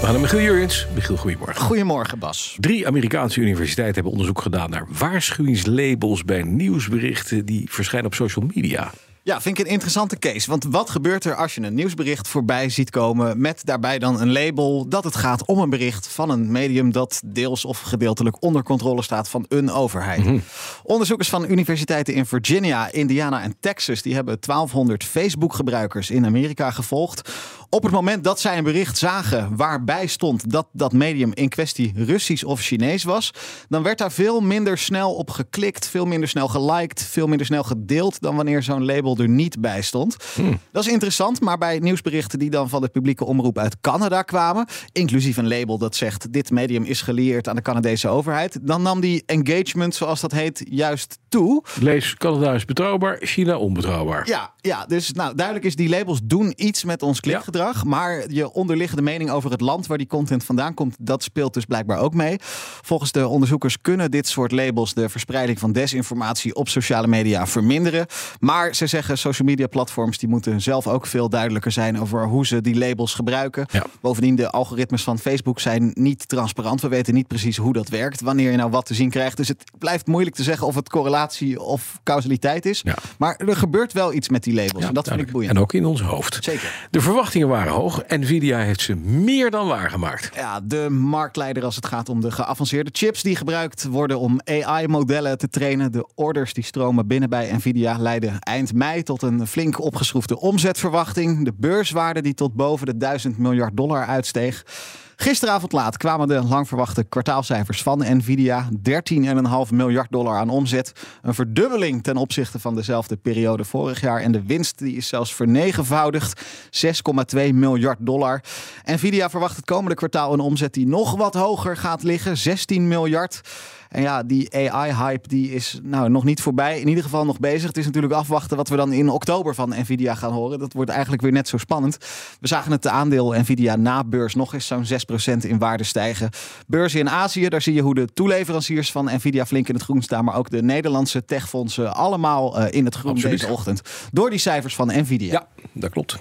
We gaan naar Michiel Jurjens. Michiel, goedemorgen. Goedemorgen, Bas. Drie Amerikaanse universiteiten hebben onderzoek gedaan naar waarschuwingslabels bij nieuwsberichten die verschijnen op social media. Ja, vind ik een interessante case. Want wat gebeurt er als je een nieuwsbericht voorbij ziet komen met daarbij dan een label dat het gaat om een bericht van een medium dat deels of gedeeltelijk onder controle staat van een overheid? Mhm. Onderzoekers van universiteiten in Virginia, Indiana en Texas die hebben 1200 Facebook-gebruikers in Amerika gevolgd. Op het moment dat zij een bericht zagen waarbij stond dat dat medium in kwestie Russisch of Chinees was, dan werd daar veel minder snel op geklikt, veel minder snel geliked, veel minder snel gedeeld dan wanneer zo'n label er niet bij stond. Dat is interessant, maar bij nieuwsberichten die dan van de publieke omroep uit Canada kwamen, inclusief een label dat zegt dit medium is gelieerd aan de Canadese overheid, dan nam die engagement, zoals dat heet, juist toe. Lees Canada is betrouwbaar, China onbetrouwbaar. Ja, ja, dus nou, duidelijk is, die labels doen iets met ons klikgedrag. Maar je onderliggende mening over het land waar die content vandaan komt, dat speelt dus blijkbaar ook mee. Volgens de onderzoekers kunnen dit soort labels de verspreiding van desinformatie op sociale media verminderen. Maar ze zeggen, social media platforms die moeten zelf ook veel duidelijker zijn over hoe ze die labels gebruiken. Ja. Bovendien, de algoritmes van Facebook zijn niet transparant. We weten niet precies hoe dat werkt, wanneer je nou wat te zien krijgt. Dus het blijft moeilijk te zeggen of het correlatie of causaliteit is. Ja. Maar er gebeurt wel iets met die labels. Ja, en dat vind ik boeiend. En ook in ons hoofd. Zeker. De verwachtingen waren hoog. Nvidia heeft ze meer dan waargemaakt. Ja, de marktleider als het gaat om de geavanceerde chips die gebruikt worden om AI-modellen te trainen. De orders die stromen binnen bij Nvidia leiden eind mei tot een flink opgeschroefde omzetverwachting. De beurswaarde die tot boven de 1000 miljard dollar uitsteeg. Gisteravond laat kwamen de lang verwachte kwartaalcijfers van Nvidia. 13,5 miljard dollar aan omzet. Een verdubbeling ten opzichte van dezelfde periode vorig jaar. En de winst die is zelfs vernegevoudigd. 6,2 miljard dollar. Nvidia verwacht het komende kwartaal een omzet die nog wat hoger gaat liggen. 16 miljard. En ja, die AI-hype die is nou nog niet voorbij. In ieder geval nog bezig. Het is natuurlijk afwachten wat we dan in oktober van Nvidia gaan horen. Dat wordt eigenlijk weer net zo spannend. We zagen het aandeel Nvidia na beurs nog eens zo'n 6% in waarde stijgen. Beurzen in Azië, daar zie je hoe de toeleveranciers van Nvidia flink in het groen staan. Maar ook de Nederlandse techfondsen allemaal eh, in het groen Absoluut. deze ochtend. Door die cijfers van Nvidia. Ja, dat klopt.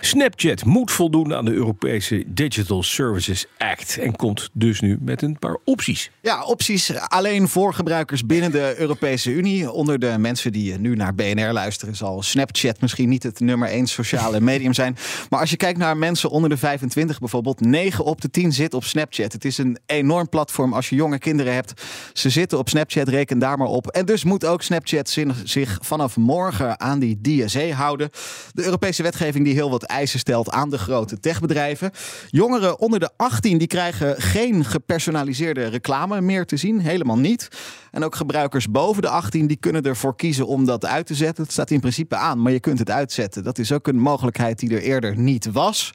Snapchat moet voldoen aan de Europese Digital Services Act. En komt dus nu met een paar opties. Ja, opties alleen voor gebruikers binnen de Europese Unie. Onder de mensen die nu naar BNR luisteren, zal Snapchat misschien niet het nummer 1 sociale medium zijn. Maar als je kijkt naar mensen onder de 25 bijvoorbeeld, 9 op de 10 zit op Snapchat. Het is een enorm platform als je jonge kinderen hebt. Ze zitten op Snapchat, reken daar maar op. En dus moet ook Snapchat zich vanaf morgen aan die DSA houden. De Europese wetgeving die heel wat eisen stelt aan de grote techbedrijven. Jongeren onder de 18 die krijgen geen gepersonaliseerde reclame meer te zien. Helemaal niet. En ook gebruikers boven de 18 die kunnen ervoor kiezen om dat uit te zetten. Het staat in principe aan, maar je kunt het uitzetten. Dat is ook een mogelijkheid die er eerder niet was.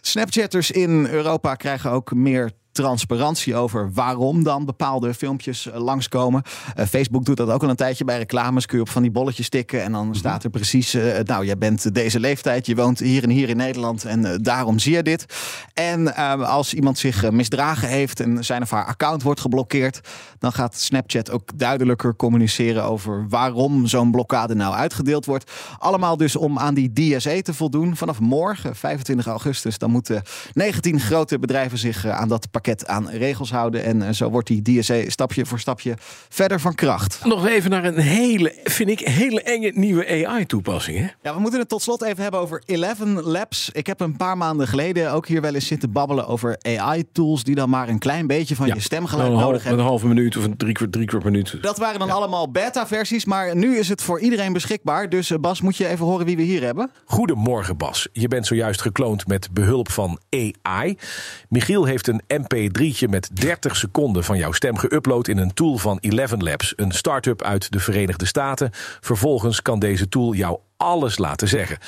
Snapchatters in Europa krijgen ook meer transparantie over waarom dan bepaalde filmpjes eh, langskomen. Eh, Facebook doet dat ook al een tijdje bij reclames. Kun je op van die bolletjes tikken en dan staat er precies... eh, nou, jij bent deze leeftijd, je woont hier en hier in Nederland... en daarom zie je dit. En eh, als iemand zich misdragen heeft en zijn of haar account wordt geblokkeerd... dan gaat Snapchat ook duidelijker communiceren over waarom zo'n blokkade nou uitgedeeld wordt. Allemaal dus om aan die DSA te voldoen. Vanaf morgen, 25 augustus, dan moeten 19 grote bedrijven zich aan dat pakket aan regels houden. En eh, zo wordt die DSA stapje voor stapje verder van kracht. Nog even naar een hele, vind ik, hele enge nieuwe AI-toepassing. Hè? Ja, we moeten het tot slot even hebben over Eleven Labs. Ik heb een paar maanden geleden ook hier wel eens zitten babbelen over AI-tools die dan maar een klein beetje van je stemgeluid nodig half, hebben. een halve minuut of een drie kwart, drie kwart minuut. Dat waren dan allemaal beta-versies, maar nu is het voor iedereen beschikbaar. Dus eh, Bas, moet je even horen wie we hier hebben? Goedemorgen Bas. Je bent zojuist gekloond met behulp van AI. Michiel heeft een MP3'tje met 30 seconden van jouw stem geüpload in een tool van Eleven Labs, een start-up uit de Verenigde Staten. Vervolgens kan deze tool jou alles laten zeggen.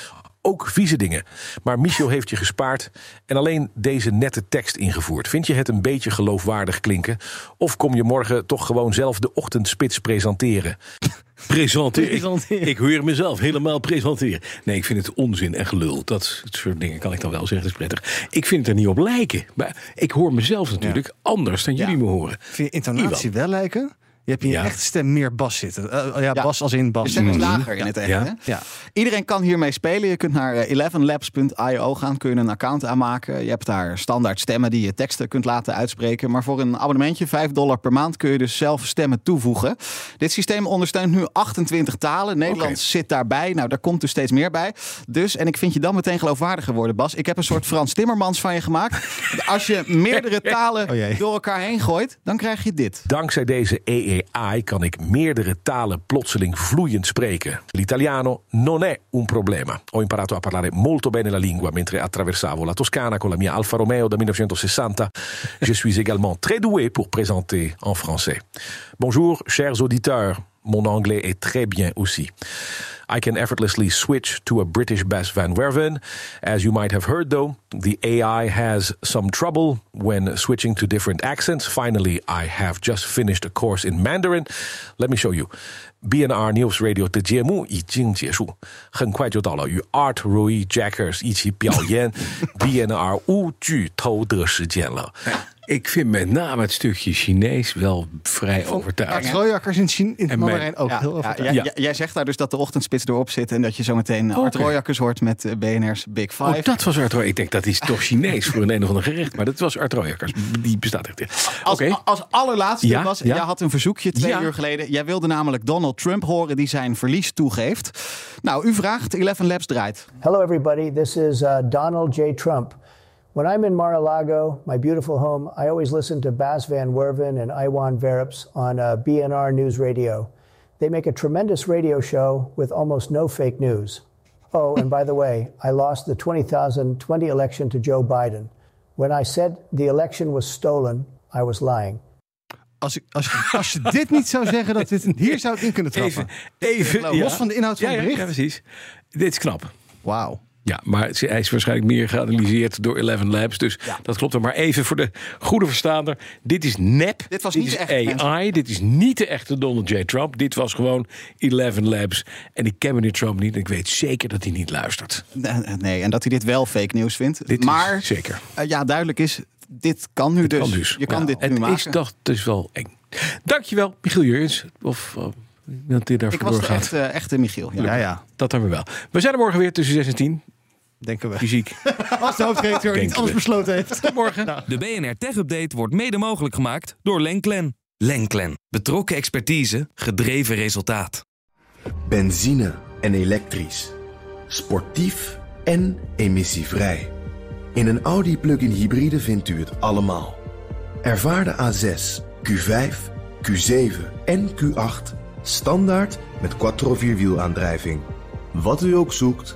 ook vieze dingen. Maar Michel heeft je gespaard en alleen deze nette tekst ingevoerd. Vind je het een beetje geloofwaardig klinken? Of kom je morgen toch gewoon zelf de ochtendspits presenteren? Presenteren. Presenteren. Ik hoor mezelf helemaal presenteren. Nee, ik vind het onzin en gelul. Dat soort dingen kan ik dan wel zeggen, dat is prettig. Ik vind het er niet op lijken. Maar ik hoor mezelf natuurlijk anders dan jullie me horen. Vind je intonatie wel lijken? Je hebt in je Ja. echte stem meer bas zitten. Eh, ja, Ja. bas als in Je bas. stem is Mm. lager in het echt. Ja. Hè? Ja. Iedereen kan hiermee spelen. Je kunt naar eh, 11labs.io gaan, kun je een account aanmaken. Je hebt daar standaard stemmen die je teksten kunt laten uitspreken. Maar voor een abonnementje, 5 dollar per maand, kun je dus zelf stemmen toevoegen. Dit systeem ondersteunt nu 28 talen. Nederlands zit daarbij. Nou, daar komt dus steeds meer bij. Dus, en ik vind je dan meteen geloofwaardiger worden, Bas. Ik heb een soort Frans Timmermans van je gemaakt. Als je meerdere talen Oh door elkaar heen gooit, dan krijg je dit. Dankzij deze AI kan ik meerdere talen plotseling vloeiend spreken. L'italiano non è un problema. Ho imparato a parlare molto bene la lingua mentre attraversavo la Toscana con la mia Alfa Romeo del 1960. Je suis également très doué pour présenter en français. Bonjour, chers auditeurs. Mon anglais est très bien aussi. I can effortlessly switch to a British Bas Van Werven. As you might have heard, though, the AI has some trouble when switching to different accents. Finally, I have just finished a course in Mandarin. Let me show you. BNR News Radio 的节目已经结束，很快就到了与 Art Roy Jackers 一起表演 BNR 无剧透的时间了。 Ik vind met name het stukje Chinees wel vrij overtuigend. Rooijakkers in, in Mandarijn ook Ja, heel overtuigend. jij, Ja. jij- jij zegt daar dus dat de ochtendspits erop zit en dat je zometeen Art Oké. Royakkers hoort met eh, BNR's Big Five. Oh, dat was Art Roy. Ik denk dat is toch Chinees voor een een of ander gerecht. Maar dat was Art Royakkers. Die bestaat echt. Oké. Als, als allerlaatste Ja, was, ja. jij had een verzoekje twee Ja. uur geleden. Jij wilde namelijk Donald Trump horen die zijn verlies toegeeft. Nou, u vraagt, 11 Labs draait. Hello, everybody. This is uh, Donald J. Trump. When I'm in Mar-a-Lago, my beautiful home, I always listen to Bas Van Werven and Iwan Verrips on uh, BNR News Radio. They make a tremendous radio show with almost no fake news. Oh, and by the way, I lost the 2020 election to Joe Biden. When I said the election was stolen, I was lying. Als, ik, als, je, als je dit niet zou zeggen, dat dit, hier zou ik in kunnen trappen. Even, even Los van de inhoud van ja, het ja, bericht. Ja, precies. Dit is knap. Wauw. Ja, maar het- hij is waarschijnlijk meer geanalyseerd door Eleven Labs. Dus dat klopt er. Maar even voor de goede verstaander. Dit is nep. Dit was dit niet is echt, AI. mensen. Dit is niet de echte Donald J. Trump. Dit was gewoon Eleven Labs. En ik ken meneer Trump niet. En ik weet zeker dat hij niet luistert. Nee, en dat hij dit wel fake nieuws vindt. Dit maar zeker. eh, ja, duidelijk is, dit kan nu dus. Kan dus. Je kan Ja, dit het nu maken. is toch dus wel eng. Dankjewel, Michiel Jurgens. Of uh, die ik daarvoor was de doorgaat. echte, echte Michiel. Ja. Ja, ja. Dat hebben we wel. We zijn er morgen weer tussen 6 en 10. Denken we. Fysiek. Als de hoofdredacteur niet anders besloten heeft. Tot morgen. De BNR Tech Update wordt mede mogelijk gemaakt door Lenklen. Lenklen. Betrokken expertise, gedreven resultaat. Benzine en elektrisch. Sportief en emissievrij. In een Audi plug-in hybride vindt u het allemaal. Ervaar de A6, Q5, Q7 en Q8 standaard met quattro vierwielaandrijving. Wat u ook zoekt,